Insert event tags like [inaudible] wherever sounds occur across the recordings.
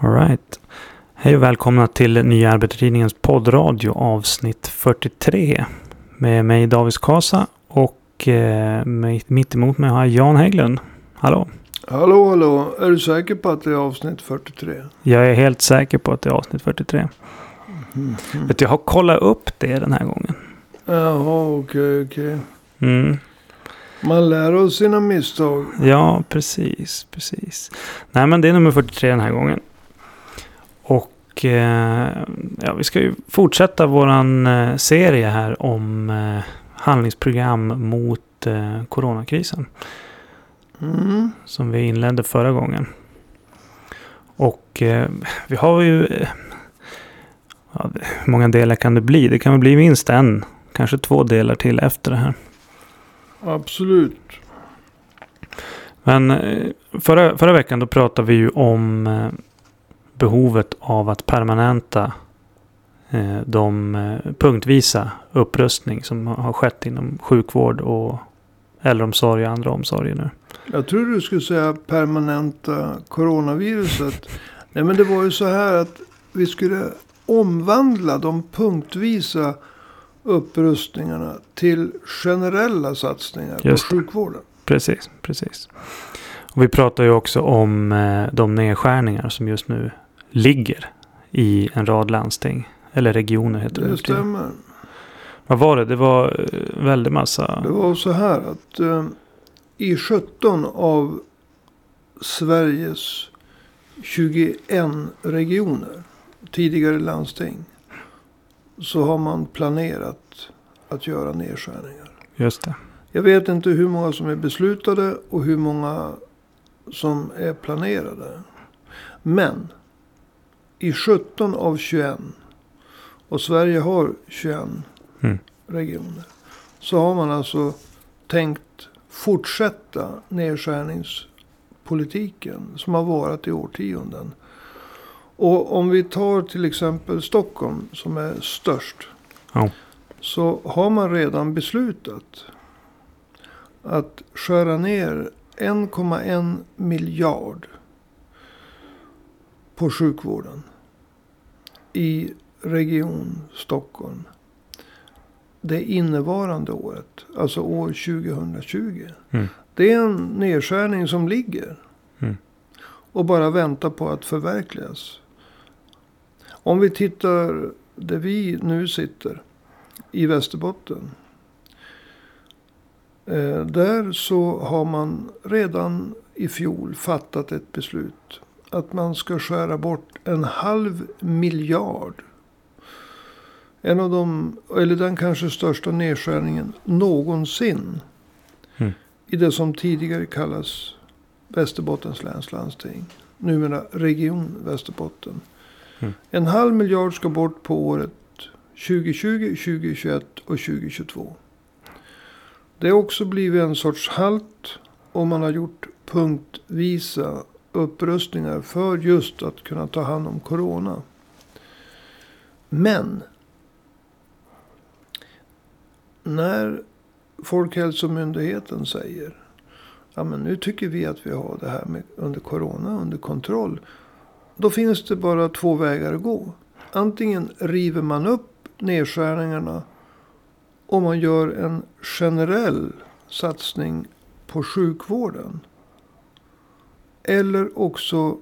Alright. Hej och välkomna till Nya Arbetartidningens poddradio avsnitt 43. Med mig Davis Kasa och eh, mitt emot mig har jag Jan Hägglund. Hallå! Hallå, hallå! Är du säker på att det är avsnitt 43? Jag är helt säker på att det är avsnitt 43. Mm. Vet du, jag har kollat upp det den här gången. Jaha, okej, okay, okej. Okay. Mm. Man lär av sina misstag. Ja, precis, precis. Nej, men det är nummer 43 den här gången. Och eh, ja, vi ska ju fortsätta våran eh, serie här om eh, handlingsprogram mot coronakrisen. Mm. Som vi inledde förra gången. Och vi har ju... Ja, hur många delar kan det bli? Det kan väl bli minst en, kanske två delar till efter det här. Absolut. Men förra, förra veckan då pratade vi ju om behovet av att permanenta eh, de punktvisa upprustning som har skett inom sjukvård och äldreomsorg och andra omsorger nu. Jag tror du skulle säga permanenta coronaviruset. Nej men det var ju så här att vi skulle omvandla de punktvisa upprustningarna till generella satsningar Just på sjukvården. Precis, precis. Och vi pratar ju också om eh, de nedskärningar som just nu ligger i en rad landsting. Eller regioner heter det. Det stämmer. Vad var det? Det var eh, väldigt massa. Det var så här att eh, i 17 av Sveriges 21 regioner, tidigare landsting, så har man planerat att göra nedskärningar. Just det. Jag vet inte hur många som är beslutade och hur många som är planerade. Men i 17 av 21 och Sverige har 21 mm. regioner. Så har man alltså tänkt fortsätta nedskärningspolitiken som har varit i årtionden. Och om vi tar till exempel Stockholm som är störst. Ja. Så har man redan beslutat att skära ner 1,1 miljard på sjukvården i Region Stockholm. Det innevarande året, alltså år 2020. Mm. Det är en nedskärning som ligger. Mm. Och bara väntar på att förverkligas. Om vi tittar där vi nu sitter. I Västerbotten. Eh, där så har man redan i fjol fattat ett beslut. Att man ska skära bort en halv miljard. En av de, eller den kanske största nedskärningen någonsin. Mm. I det som tidigare kallas Västerbottens läns landsting. Numera Region Västerbotten. Mm. En halv miljard ska bort på året 2020, 2021 och 2022. Det har också blivit en sorts halt. Och man har gjort punktvisa upprustningar för just att kunna ta hand om corona. Men. När Folkhälsomyndigheten säger. Ja men nu tycker vi att vi har det här med under corona under kontroll. Då finns det bara två vägar att gå. Antingen river man upp nedskärningarna. Och man gör en generell satsning på sjukvården. Eller också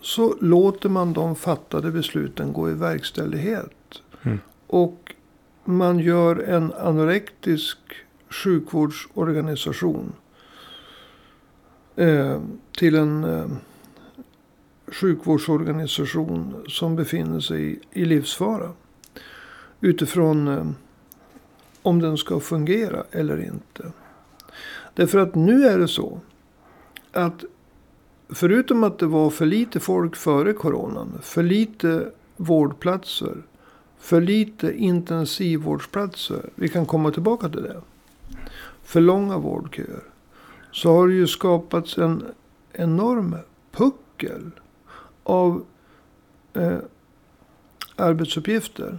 så låter man de fattade besluten gå i verkställighet. Mm. Och man gör en anorektisk sjukvårdsorganisation. Eh, till en eh, sjukvårdsorganisation som befinner sig i livsfara. Utifrån eh, om den ska fungera eller inte. Därför att nu är det så att förutom att det var för lite folk före coronan. För lite vårdplatser. För lite intensivvårdsplatser. Vi kan komma tillbaka till det. För långa vårdköer. Så har det ju skapats en enorm puckel av eh, arbetsuppgifter.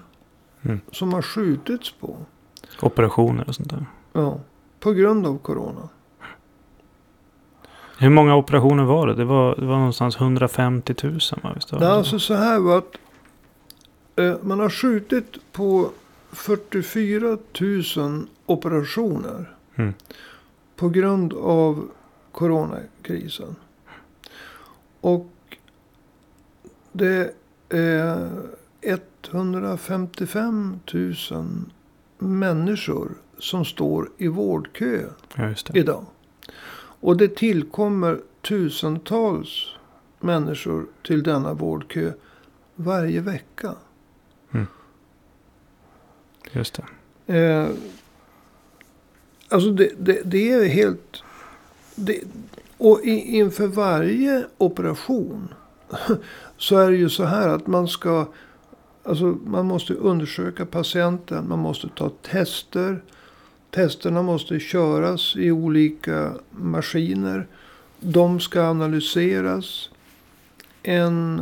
Mm. Som har skjutits på. Operationer och sånt där. Ja, på grund av corona. Hur många operationer var det? Det var, det var någonstans 150 000 va? Visst var Det alltså så här va, att eh, man har skjutit på 44 000 operationer. Mm. På grund av coronakrisen. Och det är 155 000 människor som står i vårdkö Ja, idag. Och det tillkommer tusentals människor till denna vårdkö varje vecka. Just det. Eh, alltså det, det, det är helt... Det, och i, inför varje operation [laughs] så är det ju så här att man ska... Alltså man måste undersöka patienten, man måste ta tester. Testerna måste köras i olika maskiner. De ska analyseras. En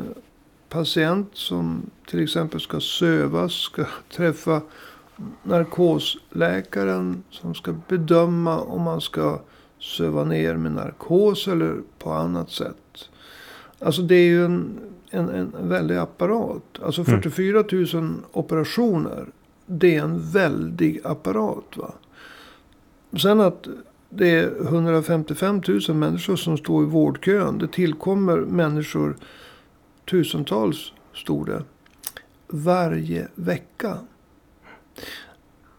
patient som till exempel ska sövas ska [laughs] träffa narkosläkaren som ska bedöma om man ska söva ner med narkos eller på annat sätt. Alltså det är ju en, en, en väldig apparat. Alltså Mm. 44 000 operationer. Det är en väldig apparat. va. Sen att det är 155 000 människor som står i vårdkön. Det tillkommer människor, tusentals stod det, varje vecka.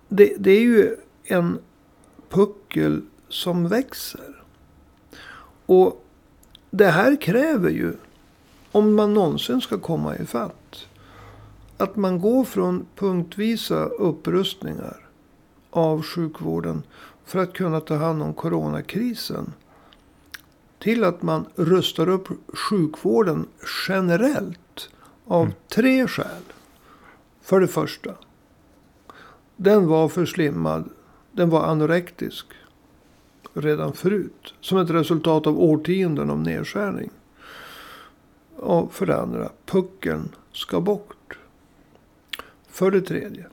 Det, det är ju en puckel som växer. Och det här kräver ju, om man någonsin ska komma ifatt, att man går från punktvisa upprustningar av sjukvården för att kunna ta hand om coronakrisen. Till att man rustar upp sjukvården generellt av Mm. tre skäl. För det första. Den var för slimmad. Den var anorektisk. Redan förut. Som ett resultat av årtionden av nedskärning. Och för det andra. Puckeln ska bort. För det tredje.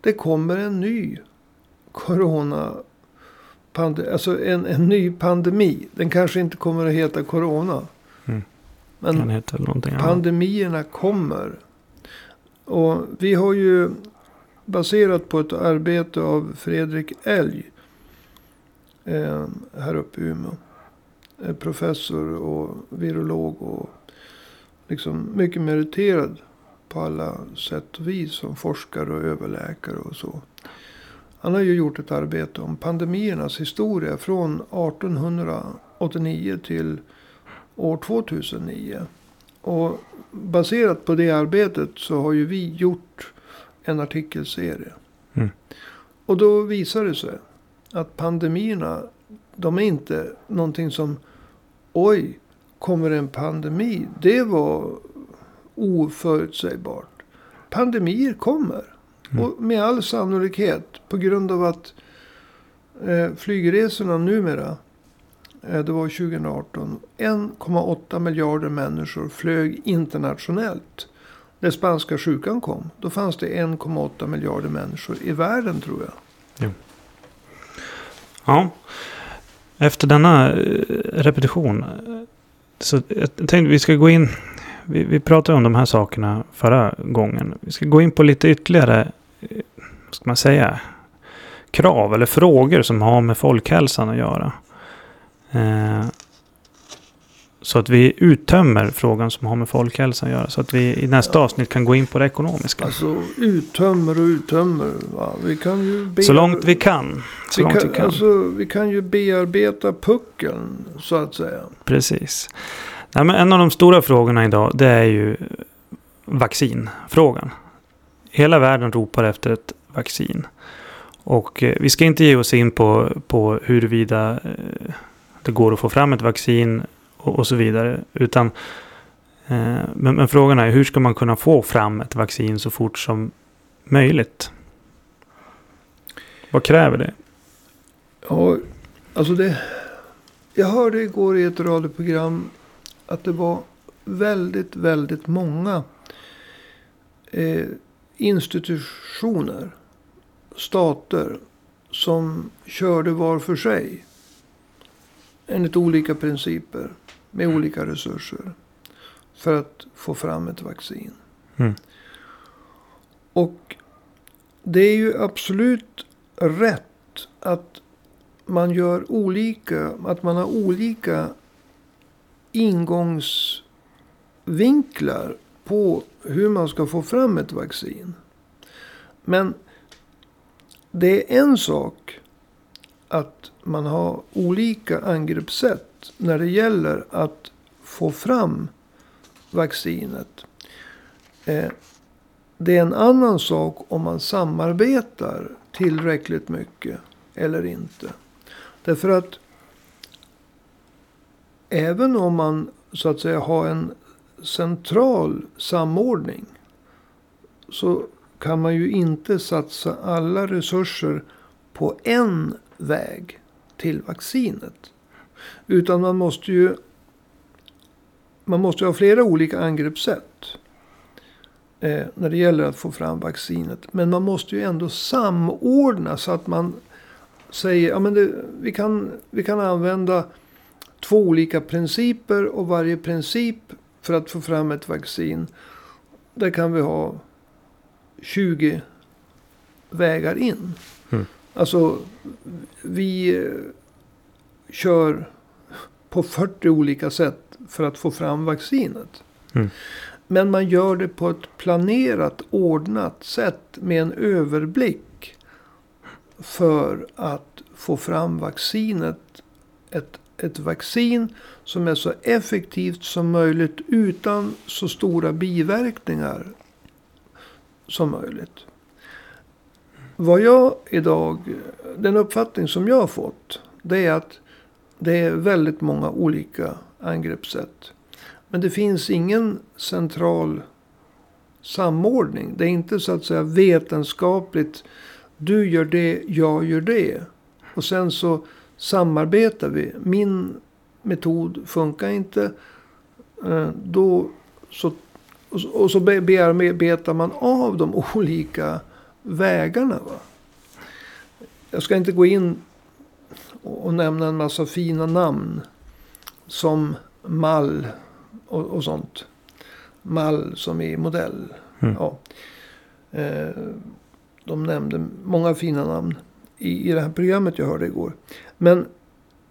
Det kommer en ny corona. Pande- alltså en, en ny pandemi. Den kanske inte kommer att heta corona. Mm. Men väl någonting annat. Pandemierna kommer. Och vi har ju baserat på ett arbete av Fredrik Elg. Eh, här uppe i Umeå. Eh, professor och virolog och liksom mycket meriterad på alla sätt och vis som forskare och överläkare och så. Han har ju gjort ett arbete om pandemiernas historia från 1889 till år 2009. Och baserat på det arbetet så har ju vi gjort en artikelserie. Mm. Och då visar det sig att pandemierna, de är inte någonting som, oj, kommer en pandemi? Det var oförutsägbart. Pandemier kommer. Mm. Och med all sannolikhet på grund av att eh, flygresorna numera Eh, Det var 2018. 1,8 miljarder människor flög internationellt. När spanska sjukan kom. Då fanns det 1,8 miljarder människor i världen tror jag. Ja. Efter denna eh, repetition. Så jag tänkte vi ska gå in. Vi, vi pratade om de här sakerna förra gången. Vi ska gå in på lite ytterligare. eh, Vad ska man säga? Krav eller frågor som har med folkhälsan att göra. Eh, så att vi uttömmer frågan som har med folkhälsan att göra. Så att vi i nästa avsnitt kan gå in på det ekonomiska. Alltså uttömmer och uttömmer. Va? Vi kan ju be- Så långt vi kan. Så vi långt kan, vi kan. Alltså, vi kan ju bearbeta puckeln så att säga. Precis. Nej, men en av de stora frågorna idag det är ju vaccinfrågan. Hela världen ropar efter ett vaccin. Och eh, vi ska inte ge oss in på, på huruvida eh, det går att få fram ett vaccin och, och så vidare. Utan, eh, men, men frågan är hur ska man kunna få fram ett vaccin så fort som möjligt? Vad kräver det? Ja, alltså det. Jag hörde igår i ett radioprogram att det var väldigt, väldigt många eh, institutioner, stater som körde var för sig. enligt olika principer. Med olika resurser. För att få fram ett vaccin. Mm. Och det är ju absolut rätt att man gör olika, att man har olika ingångsvinklar på hur man ska få fram ett vaccin. Men det är en sak att man har olika angreppssätt när det gäller att få fram vaccinet. Eh, det är en annan sak om man samarbetar tillräckligt mycket eller inte. Därför att även om man så att säga har en central samordning. Så kan man ju inte satsa alla resurser på en väg till vaccinet. Utan man måste ju man måste ha flera olika angreppssätt. Eh, när det gäller att få fram vaccinet. Men man måste ju ändå samordna så att man säger ja, men det, vi, kan, vi kan använda två olika principer och varje princip för att få fram ett vaccin. Där kan vi ha 20 vägar in. Mm. Alltså vi eh, kör på 40 olika sätt för att få fram vaccinet. Mm. Men man gör det på ett planerat, ordnat sätt med en överblick. För att få fram vaccinet. Ett, ett vaccin som är så effektivt som möjligt utan så stora biverkningar som möjligt. Vad jag idag, den uppfattning som jag har fått. Det är att det är väldigt många olika angreppssätt. Men det finns ingen central samordning. Det är inte så att säga vetenskapligt. Du gör det, jag gör det. Och sen så samarbetar vi. Min metod funkar inte. Eh, då så, och så bearbetar man av de [laughs] olika vägarna. Va? Jag ska inte gå in och nämna en massa fina namn. Som mall och, och sånt. Mall som är modell. Mm. Ja. Eh, de nämnde många fina namn i, i det här programmet jag hörde igår. Men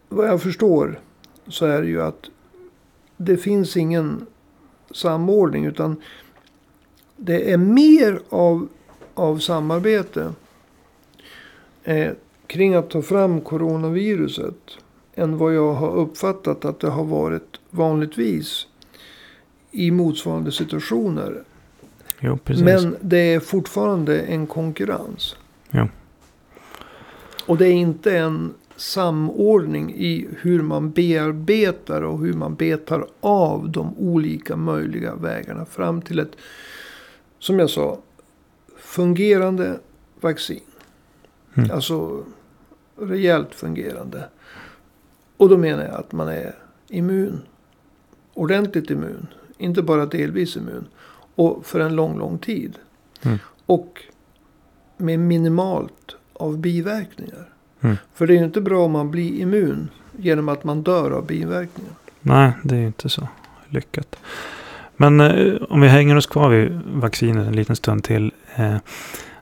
vad jag förstår så är det ju att det finns ingen samordning. Utan det är mer av, av samarbete eh, kring att ta fram coronaviruset. Än vad jag har uppfattat att det har varit vanligtvis i motsvarande situationer. Jo. Men det är fortfarande en konkurrens. Ja. Och det är inte en samordning i hur man bearbetar och hur man betar av de olika möjliga vägarna fram till ett, som jag sa, fungerande vaccin. Mm. Alltså rejält fungerande. Och då menar jag att man är immun. Ordentligt immun. Inte bara delvis immun. Och för en lång, lång tid. Mm. Och med minimalt av biverkningar. Mm. För det är ju inte bra om man blir immun genom att man dör av biverkningar. Nej, det är ju inte så lyckat. Men eh, om vi hänger oss kvar vid vaccinet en liten stund till. Eh,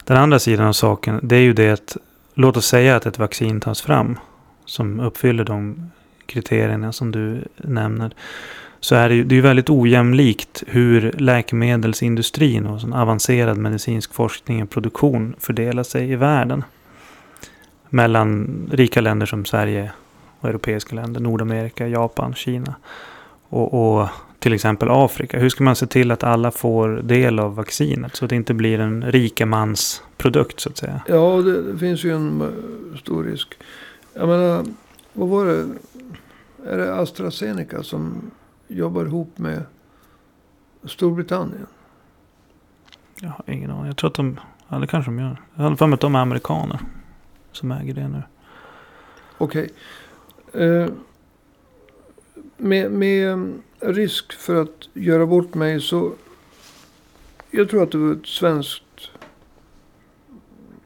den andra sidan av saken, det är ju det att låt oss säga att ett vaccin tas fram som uppfyller de kriterierna som du nämner. Så är det ju det är ju väldigt ojämlikt hur läkemedelsindustrin och sån avancerad medicinsk forskning och produktion fördelar sig i världen. Mellan rika länder som Sverige och europeiska länder, Nordamerika, Japan, Kina. Och, och till exempel Afrika. Hur ska man se till att alla får del av vaccinet så att det inte blir en rikemans produkt så att säga? Ja, det, det finns ju en eh, stor risk. Jag menar, vad var det? Är det AstraZeneca som jobbar ihop med Storbritannien? Jag har ingen aning. Jag tror att de, ja det kanske de gör. Jag har för mig att de är amerikaner som äger det nu. Okej. Eh, med, med risk för att göra bort mig så. Jag tror att det var ett svenskt.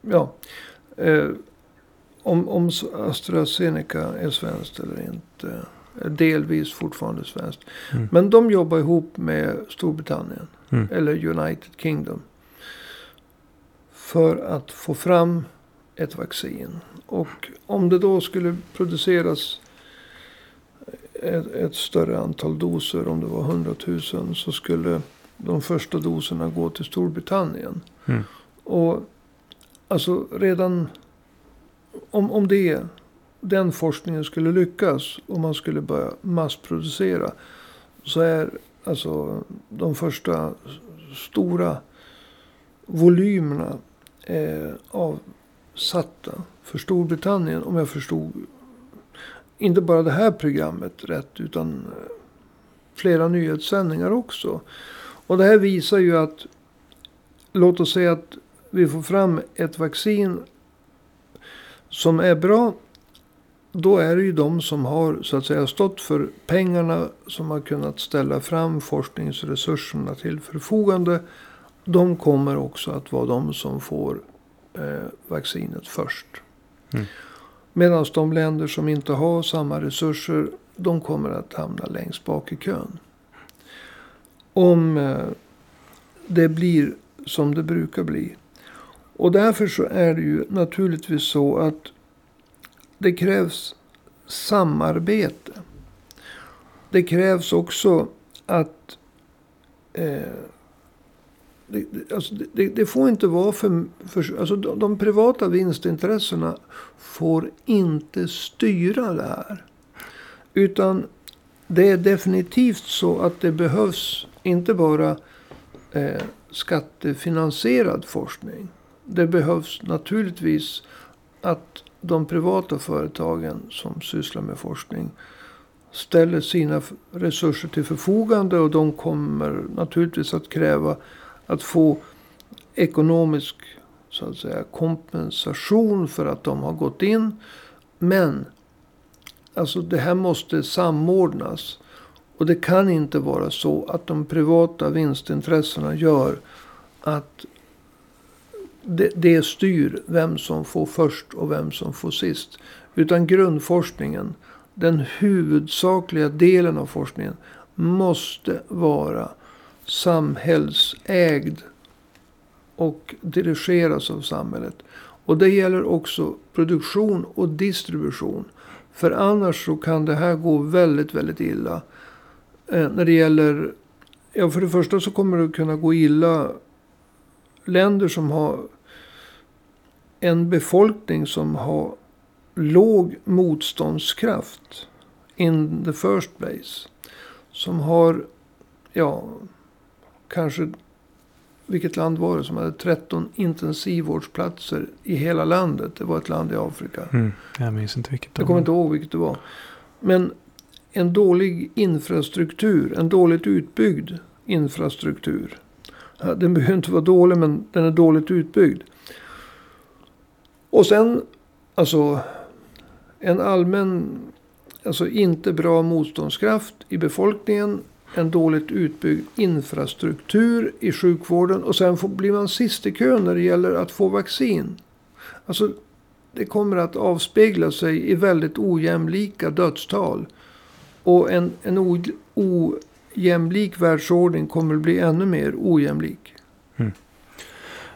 Ja. Eh, om, om AstraZeneca är svenskt eller inte. Delvis fortfarande svenskt. Mm. Men de jobbar ihop med Storbritannien. Mm. Eller United Kingdom. För att få fram ett vaccin. Och om det då skulle produceras ett, ett större antal doser. Om det var 100 000. Så skulle de första doserna gå till Storbritannien. Mm. Och alltså redan om, om det, den forskningen skulle lyckas och man skulle börja massproducera. Så är alltså de första stora volymerna eh, utsatta för Storbritannien. Om jag förstod inte bara det här programmet rätt utan eh, flera nyhetssändningar också. Och det här visar ju att låt oss säga att vi får fram ett vaccin som är bra. Då är det ju de som har så att säga stått för pengarna. Som har kunnat ställa fram forskningsresurserna till förfogande. De kommer också att vara de som får vaccinet först. Mm. Medan de länder som inte har samma resurser. De kommer att hamna längst bak i kön. Om eh, det blir som det brukar bli. Och därför så är det ju naturligtvis så att det krävs samarbete. Det krävs också att eh, det, det, alltså det, det, får inte vara för... för alltså de, de, privata vinstintressena får inte styra det här. Utan det är definitivt så att det behövs inte bara eh, skattefinansierad forskning. Det behövs naturligtvis att de privata företagen som sysslar med forskning ställer sina resurser till förfogande. Och de kommer naturligtvis att kräva att få ekonomisk så att säga, kompensation för att de har gått in. Men alltså det här måste samordnas. Och det kan inte vara så att de privata vinstintressena gör att det, det styr vem som får först och vem som får sist. Utan grundforskningen, den huvudsakliga delen av forskningen, måste vara samhällsägd och dirigeras av samhället. Och det gäller också produktion och distribution. För annars så kan det här gå väldigt, väldigt illa. Eh, när det gäller, ja för det första så kommer det kunna gå illa länder som har en befolkning som har låg motståndskraft in the first place. Som har, ja, kanske, vilket land var det som hade 13 intensivvårdsplatser i hela landet. Det var ett land i Afrika. Mm, jag minns inte vilket det Jag kommer inte ihåg vilket det var. Men en dålig infrastruktur, en dåligt utbyggd infrastruktur. Den behöver inte vara dålig, men den är dåligt utbyggd. Och sen, alltså, en allmän, alltså inte bra motståndskraft i befolkningen. En dåligt utbyggd infrastruktur i sjukvården. Och sen får, blir man sist i kön när det gäller att få vaccin. Alltså, det kommer att avspegla sig i väldigt ojämlika dödstal. Och en, en o, ojämlik världsordning kommer att bli ännu mer ojämlik. Mm.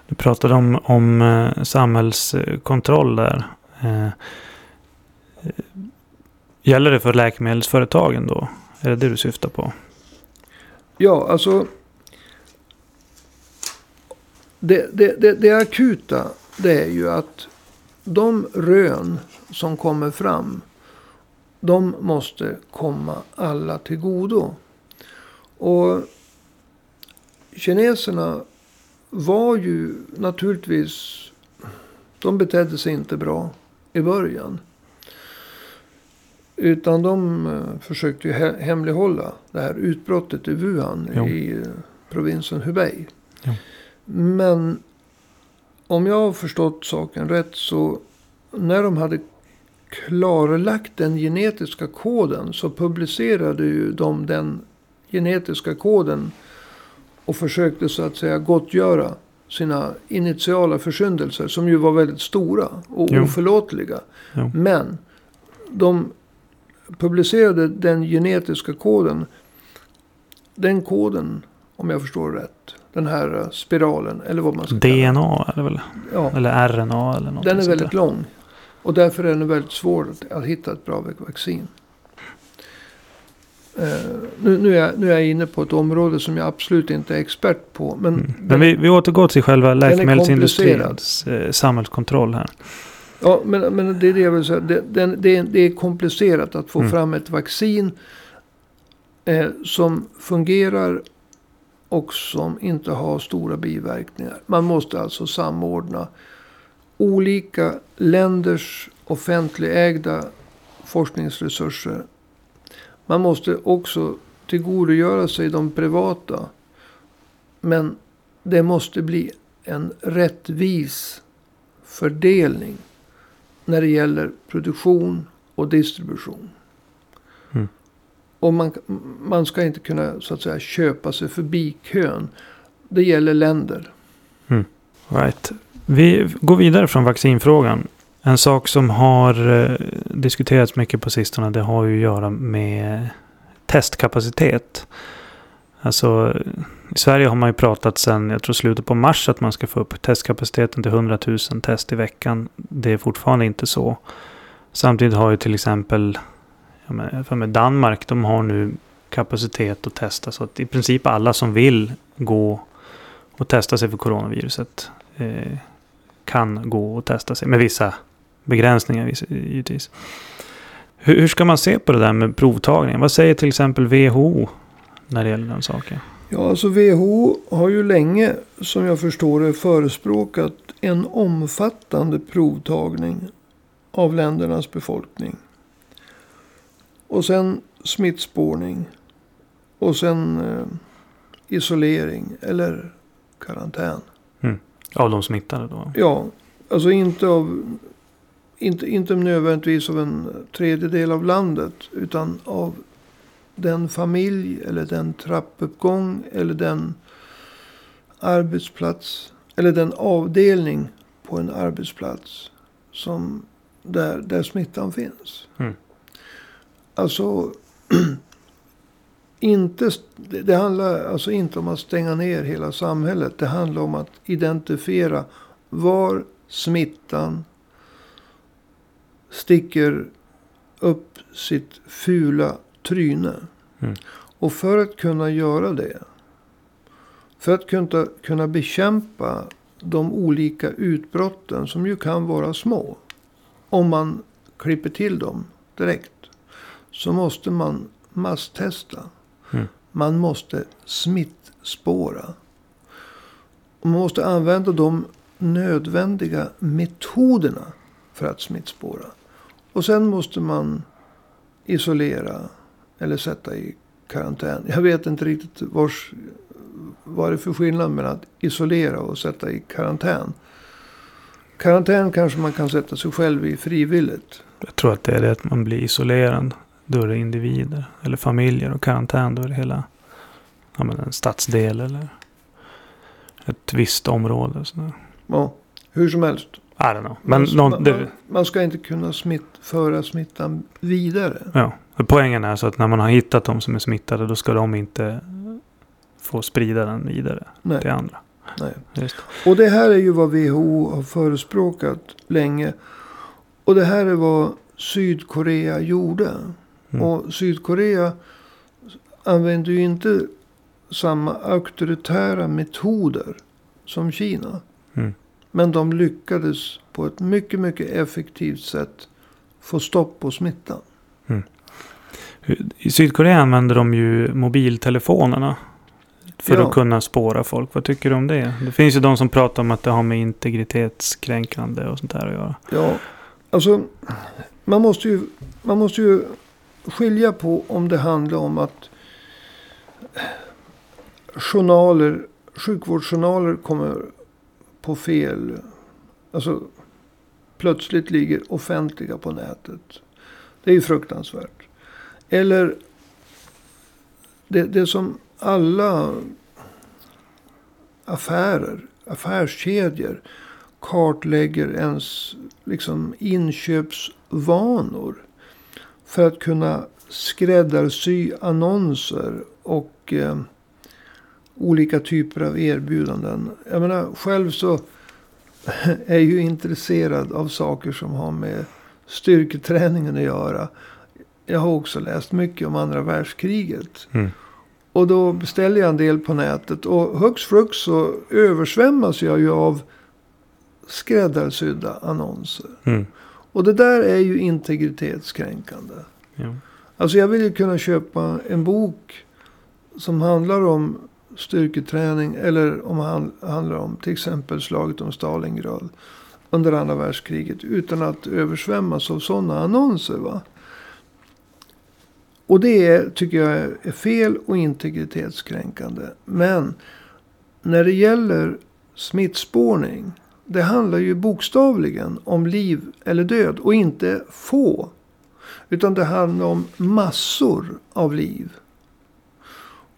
Du pratade om, om eh, samhällskontroll där. Eh, gäller det för läkemedelsföretagen då? Är det det du syftar på? Ja, alltså. Det, det, det, det akuta det är ju att de rön som kommer fram. De måste komma alla till godo. Och kineserna var ju naturligtvis... De betedde sig inte bra i början. Utan de uh, försökte ju he hemlighålla det här utbrottet i Wuhan jo. i uh, provinsen Hubei. Jo. Men om jag har förstått saken rätt så när de hade klarlagt den genetiska koden så publicerade ju de den genetiska koden och försökte så att säga gottgöra sina initiala försyndelser. Som ju var väldigt stora och Jo. oförlåtliga. Jo. Men de publicerade den genetiska koden. Den koden, om jag förstår rätt. Den här spiralen, eller vad man ska kalla den. DNA eller väl? Ja, Eller RNA eller något den är väldigt lång. Och därför är den väldigt svår att, att hitta ett bra vaccin. Eh, nu, nu, är jag, nu är jag inne på ett område som jag absolut inte är expert på. Men, Mm. Men vi, vi återgår till själva läkemedelsindustrins eh, samhällskontroll här. Ja, men, men det är det jag vill säga. Det, det, är, det är komplicerat att få Mm. fram ett vaccin eh, som fungerar och som inte har stora biverkningar. Man måste alltså samordna olika länders offentligägda forskningsresurser. Man måste också tillgodogöra sig de privata. Men det måste bli en rättvis fördelning när det gäller produktion och distribution. Mm. Och man, man ska inte kunna så att säga köpa sig förbi kön. Det gäller länder. Right. Vi går vidare från vaccinfrågan. En sak som har eh, diskuterats mycket på sistone det har ju att göra med testkapacitet. Alltså i Sverige har man ju pratat sedan jag tror slutet på mars att man ska få upp testkapaciteten till 100 000 test i veckan. Det är fortfarande inte så. Samtidigt har ju till exempel för med Danmark de har nu kapacitet att testa så att i princip alla som vill gå och testa sig för coronaviruset eh, kan gå och testa sig med vissa begränsningar givetvis. Hur, hur ska man se på det där med provtagning? Vad säger till exempel WHO när det gäller den saken? Ja, alltså WHO har ju länge, som jag förstår det, förespråkat en omfattande provtagning av ländernas befolkning. Och sen smittspårning. Och sen eh, isolering eller karantän. Av de smittade då? Ja, alltså inte av... Inte, inte nödvändigtvis av en tredjedel av landet. Utan av den familj eller den trappuppgång eller den arbetsplats. Eller den avdelning på en arbetsplats. Som där, där smittan finns. Mm. Alltså. [clears throat] inte, det handlar alltså inte om att stänga ner hela samhället. Det handlar om att identifiera var smittan sticker upp sitt fula tryne. Mm. Och för att kunna göra det. För att kunna, kunna bekämpa de olika utbrotten som ju kan vara små. Om man klipper till dem direkt. Så måste man masstesta. Mm. Man måste smittspåra. Man måste använda de nödvändiga metoderna för att smittspåra. Och sen måste man isolera eller sätta i karantän. Jag vet inte riktigt vars, vad det är för skillnad mellan att isolera och sätta i karantän. Karantän kanske man kan sätta sig själv i frivilligt. Jag tror att det är det att man blir isolerad. Då är det individer eller familjer och karantän. Då är det hela ja, men en stadsdel eller ett visst område. Ja, hur som helst. I don't know. Men man, någon, man, det, man ska inte kunna smitt, föra smittan vidare. ja, poängen är så att när man har hittat de som är smittade då ska de inte få sprida den vidare Nej, till andra. Och det här är ju vad WHO har förespråkat länge. Och det här är vad Sydkorea gjorde. Mm. Och Sydkorea använder ju inte samma auktoritära metoder som Kina. Mm. Men de lyckades på ett mycket, mycket effektivt sätt få stopp på smittan. I Sydkorea använder de ju mobiltelefonerna. För Ja. att kunna spåra folk. Vad tycker du om det? Det finns ju de som pratar om att det har med integritetskränkande och sånt där att göra. Ja, alltså man måste ju, man måste ju skilja på om det handlar om att journaler, sjukvårdsjournaler kommer på fel, alltså plötsligt ligger offentliga på nätet. Det är ju fruktansvärt. Eller det, det som alla affärer, affärskedjor kartlägger ens liksom, inköpsvanor. För att kunna skräddarsy annonser och eh, olika typer av erbjudanden. Jag menar själv så [laughs] är jag ju intresserad av saker som har med styrketräningen att göra. Jag har också läst mycket om andra världskriget. Mm. Och då beställer jag en del på nätet. Och hux flux så översvämmas jag ju av skräddarsydda annonser. Mm. Och det där är ju integritetskränkande. Ja. Alltså jag vill ju kunna köpa en bok som handlar om styrketräning. Eller om han handlar om till exempel slaget om Stalingrad under andra världskriget. Utan att översvämmas av sådana annonser. Va? Och det är, tycker jag är fel och integritetskränkande. Men när det gäller smittspårning. Det handlar ju bokstavligen om liv eller död. Och inte få. Utan det handlar om massor av liv.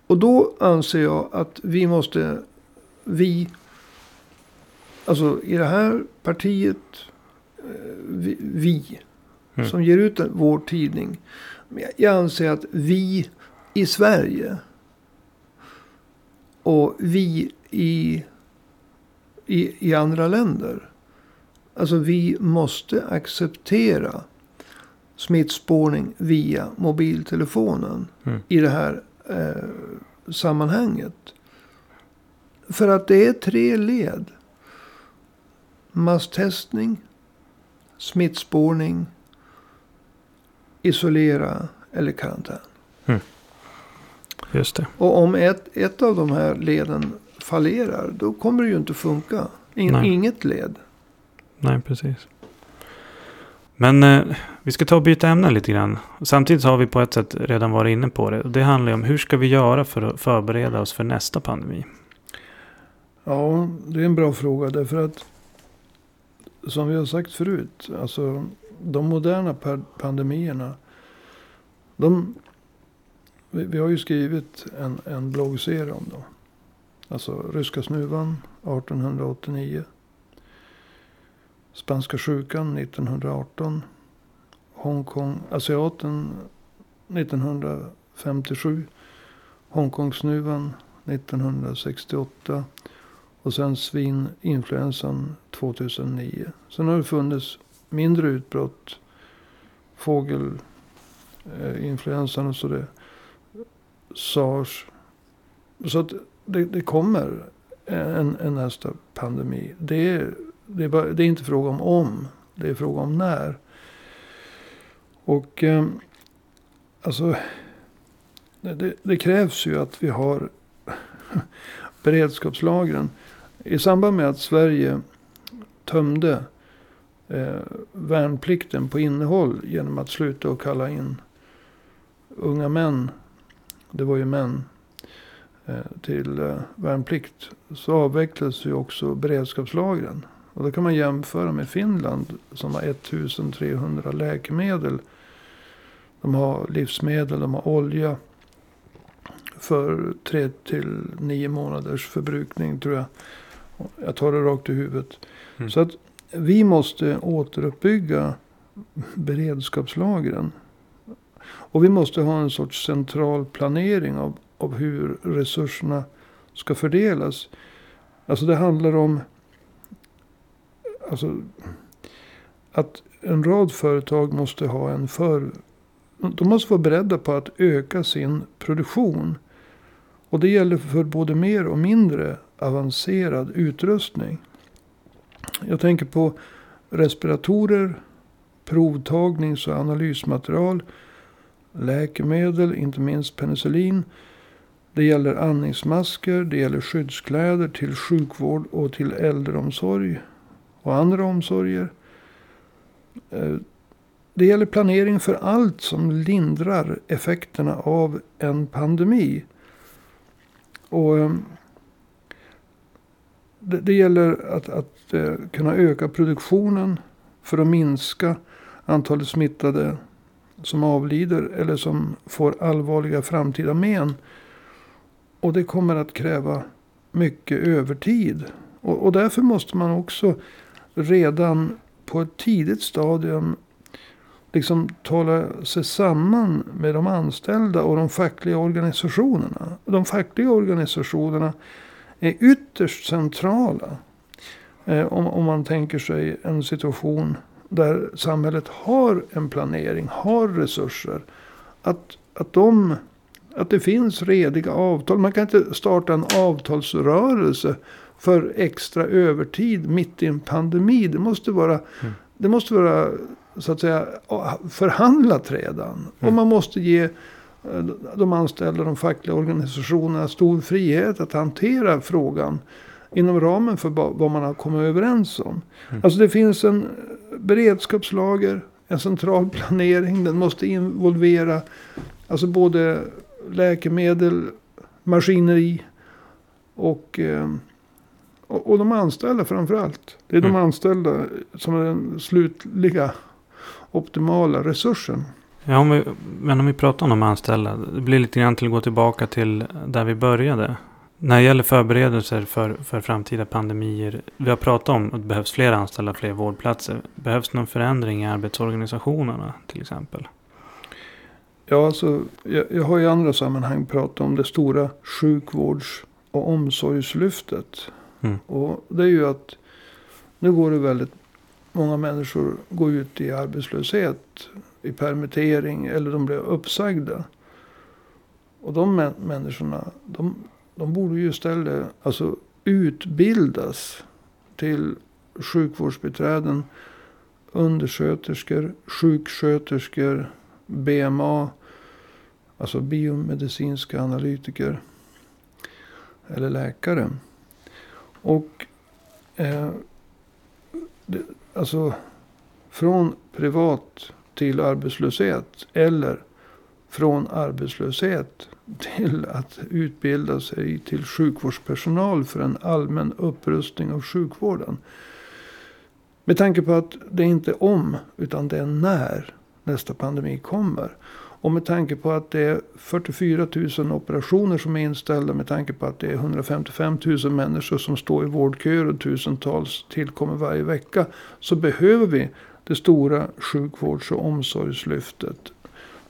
Och då anser jag att vi måste, vi, alltså i det här partiet, eh, vi, vi Mm. som ger ut vår tidning. Men jag- anser att vi i Sverige och vi i, i, i andra länder. Alltså vi måste acceptera smittspårning via mobiltelefonen Mm. i det här eh, sammanhanget. För att det är tre led. Masstestning, smittspårning, isolera eller karantän. Just det. Och om ett, ett av de här leden fallerar, då kommer det ju inte funka. In, Nej. inget led. Nej, precis. Men eh, vi ska ta och byta ämne lite grann. Samtidigt har vi på ett sätt redan varit inne på det. Det handlar ju om hur ska vi göra för att förbereda oss för nästa pandemi? Ja, det är en bra fråga. Därför att, som vi har sagt förut, alltså de moderna pandemierna. De, vi, vi har ju skrivit en, en bloggserie om dem. Alltså ryska snuvan 1889. Spanska sjukan 1918. Hongkong, asiaten 1957. Hongkongsnuvan 1968. Och sen svininfluensan 2009. Sen har det funnits mindre utbrott. Fågelinfluensan eh, och så det. Sars. Så att det, det kommer en, en nästa pandemi. Det är, det, är bara, det är inte fråga om om. Det är fråga om när. Och eh, alltså. Det, det krävs ju att vi har [laughs] beredskapslagren. I samband med att Sverige tömde eh, värnplikten på innehåll genom att sluta och kalla in unga män, det var ju män, eh, till eh, värnplikt. Så avvecklades ju också beredskapslagren. Och då kan man jämföra med Finland som har 1300 läkemedel. De har livsmedel, de har olja för tre till nio månaders förbrukning tror jag. Jag tar det rakt i huvudet. Mm. Så att vi måste återuppbygga beredskapslagren. Och vi måste ha en sorts central planering av, av hur resurserna ska fördelas. Alltså det handlar om alltså, att en rad företag måste ha en för... De måste vara beredda på att öka sin produktion. Och det gäller för både mer och mindre avancerad utrustning. Jag tänker på respiratorer, provtagnings och analysmaterial, läkemedel, inte minst penicillin. Det gäller andningsmasker, det gäller skyddskläder till sjukvård och till äldreomsorg och andra omsorger. Eh, det gäller planering för allt som lindrar effekterna av en pandemi. Och ehm, det, det gäller att, att eh, kunna öka produktionen för att minska antalet smittade som avlider eller som får allvarliga framtida men. Och det kommer att kräva mycket övertid Och, och därför måste man också redan på ett tidigt stadium liksom tala sig samman med de anställda och de fackliga organisationerna. De fackliga organisationerna är ytterst centrala. Eh, om, om man tänker sig en situation där samhället har en planering, har resurser. Att, att, de, att det finns rediga avtal. Man kan inte starta en avtalsrörelse för extra övertid mitt i en pandemi. Det måste vara, mm. det måste vara så att säga förhandlat redan. Mm. Och man måste ge de anställda, de fackliga organisationerna stor frihet att hantera frågan inom ramen för vad man har kommit överens om. Mm. Alltså det finns en beredskapslager, en central planering. Den måste involvera alltså både läkemedel, maskineri och, eh, och, och de anställda framför allt. Det är mm. de anställda som är den slutliga optimala resursen. Ja, om vi, men om vi pratar om de anställda. Det blir lite grann till att gå tillbaka till där vi började. När det gäller förberedelser för, för framtida pandemier. Vi har pratat om att det behövs fler anställda, fler vårdplatser. Behövs någon förändring i arbetsorganisationerna till exempel? Ja, alltså, jag, jag har i andra sammanhang pratat om det stora sjukvårds och omsorgslyftet. Mm. Och det är ju att nu går det väldigt många människor går ut i arbetslöshet, i permittering eller de blev uppsagda. Och de människorna, de, de borde ju istället alltså, utbildas till sjukvårdsbiträden, undersköterskor, sjuksköterskor, BMA, alltså biomedicinska analytiker eller läkare. Och eh, det, alltså från privat till arbetslöshet eller från arbetslöshet till att utbilda sig till sjukvårdspersonal för en allmän upprustning av sjukvården. Med tanke på att det inte är om, utan det är när nästa pandemi kommer. Och med tanke på att det är 44 000 operationer som är inställda. Med tanke på att det är 155 000 människor som står i vårdköer och tusentals tillkommer varje vecka. Så behöver vi det stora sjukvårds och omsorgslyftet.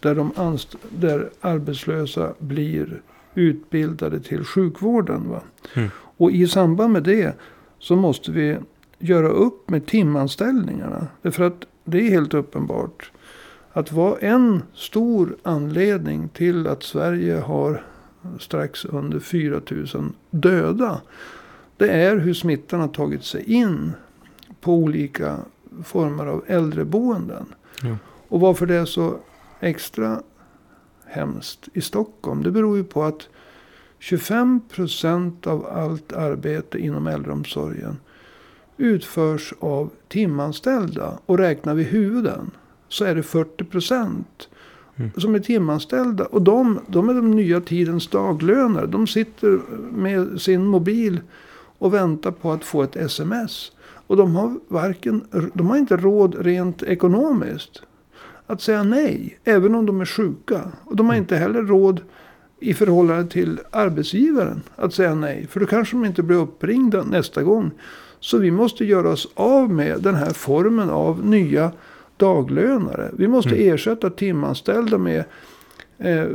Där, de där arbetslösa blir utbildade till sjukvården. Va? Mm. Och i samband med det så måste vi göra upp med timanställningarna. Därför att det är helt uppenbart att vara en stor anledning till att Sverige har strax under 4 000 döda. Det är hur smittan har tagit sig in på olika former av äldreboenden. Ja. Och varför det är så extra hemskt i Stockholm. Det beror ju på att 25 procent av allt arbete inom äldreomsorgen utförs av timanställda. Och räknar vi huvuden så är det 40 procent mm. som är timanställda. Och de, de är de nya tidens daglönare. De sitter med sin mobil och väntar på att få ett sms. Och de har, varken, de har inte råd rent ekonomiskt att säga nej. Även om de är sjuka. Och de har mm. inte heller råd i förhållande till arbetsgivaren att säga nej. För då kanske de inte blir uppringda nästa gång. Så vi måste göra oss av med den här formen av nya daglönare. Vi måste mm. ersätta timanställda med eh,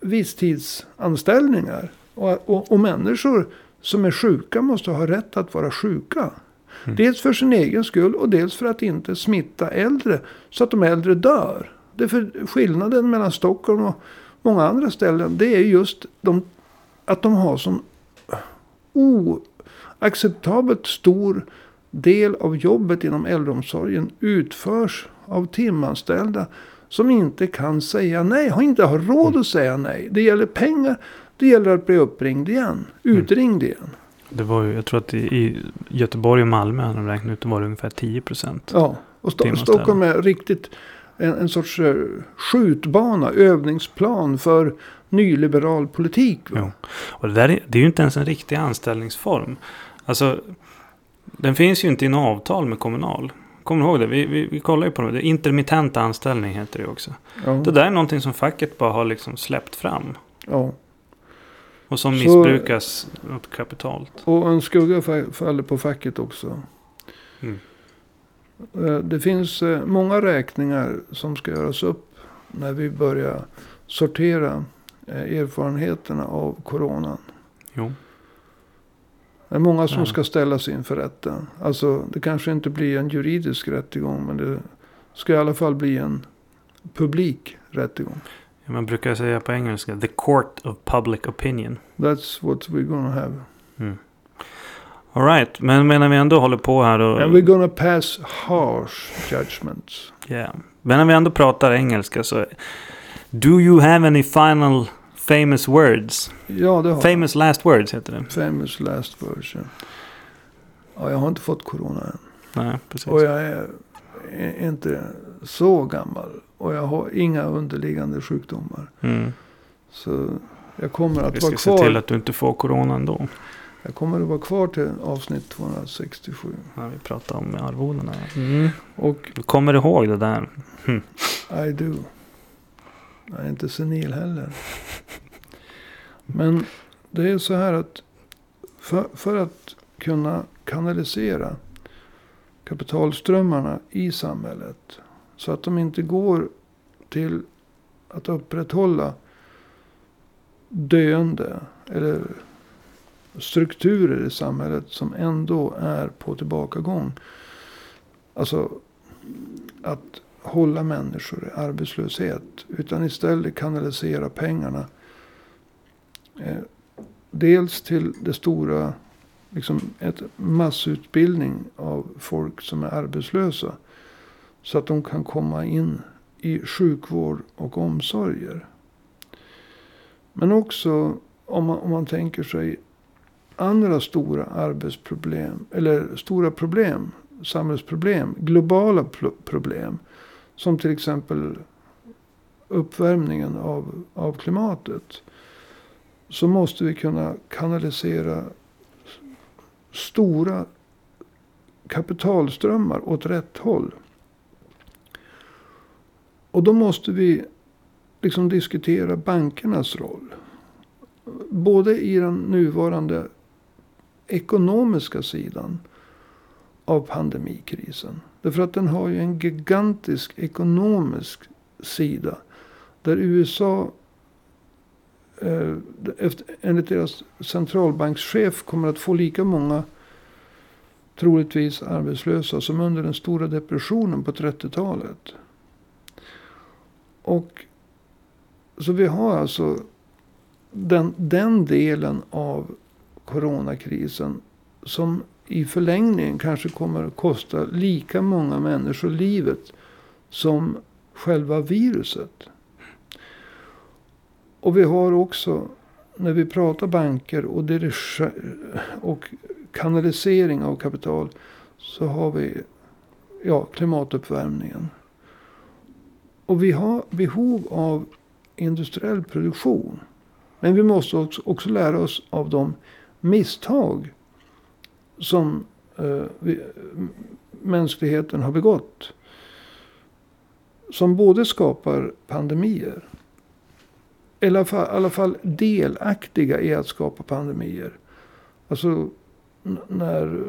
visstidsanställningar. Och, och, och, människor som är sjuka måste ha rätt att vara sjuka. Mm. Dels för sin egen skull och dels för att inte smitta äldre. Så att de äldre dör. Det för skillnaden mellan Stockholm och många andra ställen. Det är just de, att de har sån oacceptabelt stor del av jobbet inom äldreomsorgen utförs av timanställda som inte kan säga nej. Har inte har råd att mm. säga nej. Det gäller pengar. Det gäller att bli uppringd igen. Mm. Utringd igen. Det var ju, jag tror att i Göteborg och Malmö hade de räknat ut det var ungefär 10 procent. Ja, och St Stockholm är riktigt en, en sorts uh, skjutbana, övningsplan för nyliberal politik. Ja. Och det, där är, det är ju inte ens en riktig anställningsform. Alltså, den finns ju inte i något avtal med Kommunal. Kommer du ihåg det? Vi, vi, vi kollar ju på det. Intermittent anställning heter det också. Ja. Det där är någonting som facket bara har liksom släppt fram. Ja. Och som Så- missbrukas kapitalt. Och en skugga fa- faller på facket också. Mm. Eh, Det finns eh, många räkningar som ska göras upp när vi börjar sortera eh, erfarenheterna av coronan. Jo. Det är många som Ja. ska ställas inför rätten. Alltså det kanske inte blir en juridisk rättegång. Men det ska i alla fall bli en publik rättegång. Man brukar säga på engelska. The court of public opinion. That's what we're gonna have. Mm. All right. Men medan vi ändå håller på här och... And we're gonna pass harsh judgments. Yeah. Men när vi ändå pratar engelska så... Do you have any final famous words? Ja, det har Famous last words heter det. Famous last version. Ja, jag har inte fått corona än. Nej, precis. Och jag är inte så gammal. Och jag har inga underliggande sjukdomar. Mm. Så jag kommer att Vi vara ska se till kvar. att du inte får corona ändå. Jag kommer att vara kvar till avsnitt 267. När vi pratar om arvodena. Mm. Och Du kommer ihåg det där? I do. Jag är inte senil heller. Men det är så här att för, för att kunna kanalisera kapitalströmmarna i samhället. Så att de inte går till att upprätthålla döende eller strukturer i samhället som ändå är på tillbakagång. Alltså att hålla människor i arbetslöshet. Utan istället kanalisera pengarna. Eh, dels till det stora, liksom ett massutbildning av folk som är arbetslösa. Så att de kan komma in i sjukvård och omsorger. Men också om man, om man tänker sig andra stora arbetsproblem. Eller stora problem, samhällsproblem, globala problem. Som till exempel uppvärmningen av, av klimatet. Så måste vi kunna kanalisera stora kapitalströmmar åt rätt håll. Och då måste vi liksom diskutera bankernas roll. Både i den nuvarande ekonomiska sidan av pandemikrisen. Därför att den har ju en gigantisk ekonomisk sida. Där USA eh, efter, enligt deras centralbankschef kommer att få lika många troligtvis arbetslösa som under den stora depressionen på 30-talet. Och så vi har alltså den, den delen av coronakrisen som i förlängningen kanske kommer att kosta lika många människor livet som själva viruset. Och vi har också, när vi pratar banker och, och kanalisering av kapital, så har vi ja, klimatuppvärmningen. Och vi har behov av industriell produktion. Men vi måste också, också lära oss av de misstag som eh, vi, mänskligheten har begått. Som både skapar pandemier. Eller i alla alla fall delaktiga i att skapa pandemier. Alltså när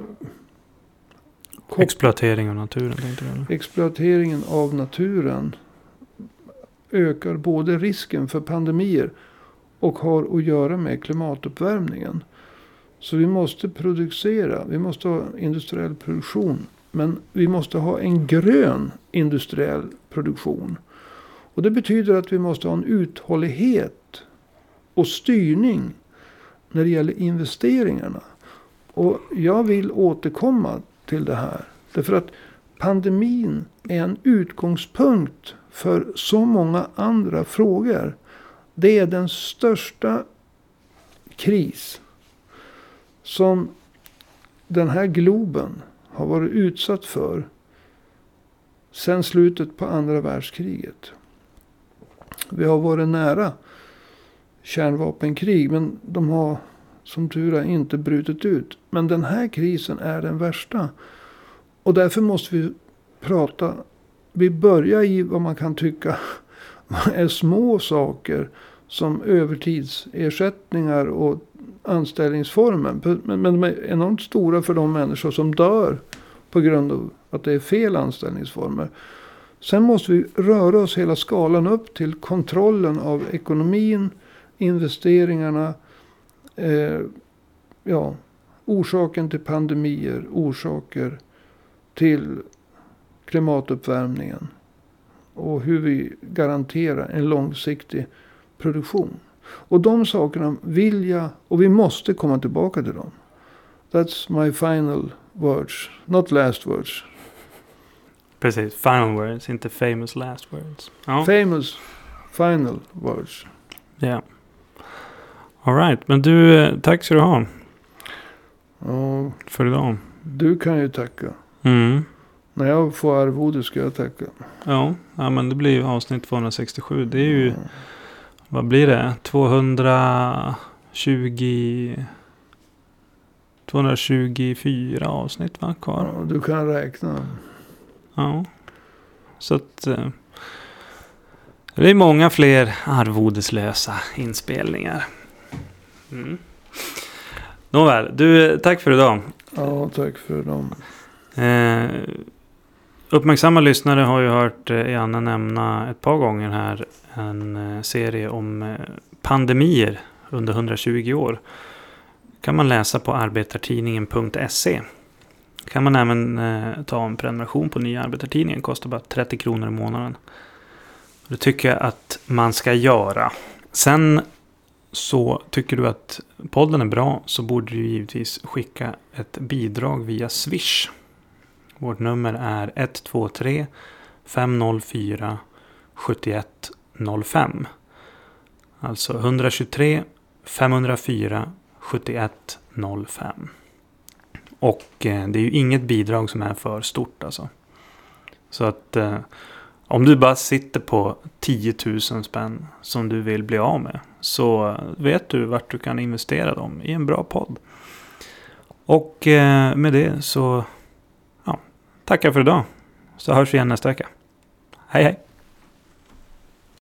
Exploatering av naturen. Exploateringen av naturen ökar både risken för pandemier och har att göra med klimatuppvärmningen. Så vi måste producera, vi måste ha industriell produktion. Men vi måste ha en grön industriell produktion. Och det betyder att vi måste ha en uthållighet och styrning när det gäller investeringarna. Och jag vill återkomma till det här. Därför att pandemin är en utgångspunkt för så många andra frågor. Det är den största kris som den här globen har varit utsatt för sedan slutet på andra världskriget. Vi har varit nära kärnvapenkrig men de har som tur är inte brutit ut. Men den här krisen är den värsta. Och därför måste vi prata. Vi börjar i vad man kan tycka [laughs] är små saker. som övertidsersättningar och anställningsformer. Men, men de är enormt stora för de människor som dör på grund av att det är fel anställningsformer. Sen måste vi röra oss hela skalan upp till kontrollen av ekonomin, investeringarna, eh, ja, orsaken till pandemier, orsaker till klimatuppvärmningen. Och hur vi garanterar en långsiktig produktion. Och de sakerna vill jag, och vi måste komma tillbaka till dem. That's my final words, not last words. Precis, final words, inte famous last words. Ja. Famous final words. Ja. Yeah. Alright, men du, eh, tack ska du ha. Ja. För idag. Du kan ju tacka. Mm. När jag får arvode ska jag tacka. Ja, ja men det blir ju avsnitt 267. Det är ju, mm. vad blir det? 220... 224 avsnitt va, kvar. Ja, du kan räkna. Ja. Så att... Eh, det är många fler arvodeslösa inspelningar. Mm. Nåväl, du, tack för idag. Ja, tack för idag. Eh, uppmärksamma lyssnare har ju hört eh, Janne nämna ett par gånger här en eh, serie om eh, pandemier under 120 år. kan man läsa på arbetartidningen.se. kan man även ta en prenumeration på nya arbetartidningen. Kostar bara 30 kronor i månaden. Det tycker jag att man ska göra. Sen så tycker du att podden är bra så borde du givetvis skicka ett bidrag via Swish. Vårt nummer är 123 504 7105. Alltså 123 504 7105. Och eh, det är ju inget bidrag som är för stort alltså. Så att eh, om du bara sitter på 10 000 spänn som du vill bli av med. Så vet du vart du kan investera dem i en bra podd. Och eh, med det så tackar för idag. Så hörs vi igen nästa vecka. Hej hej!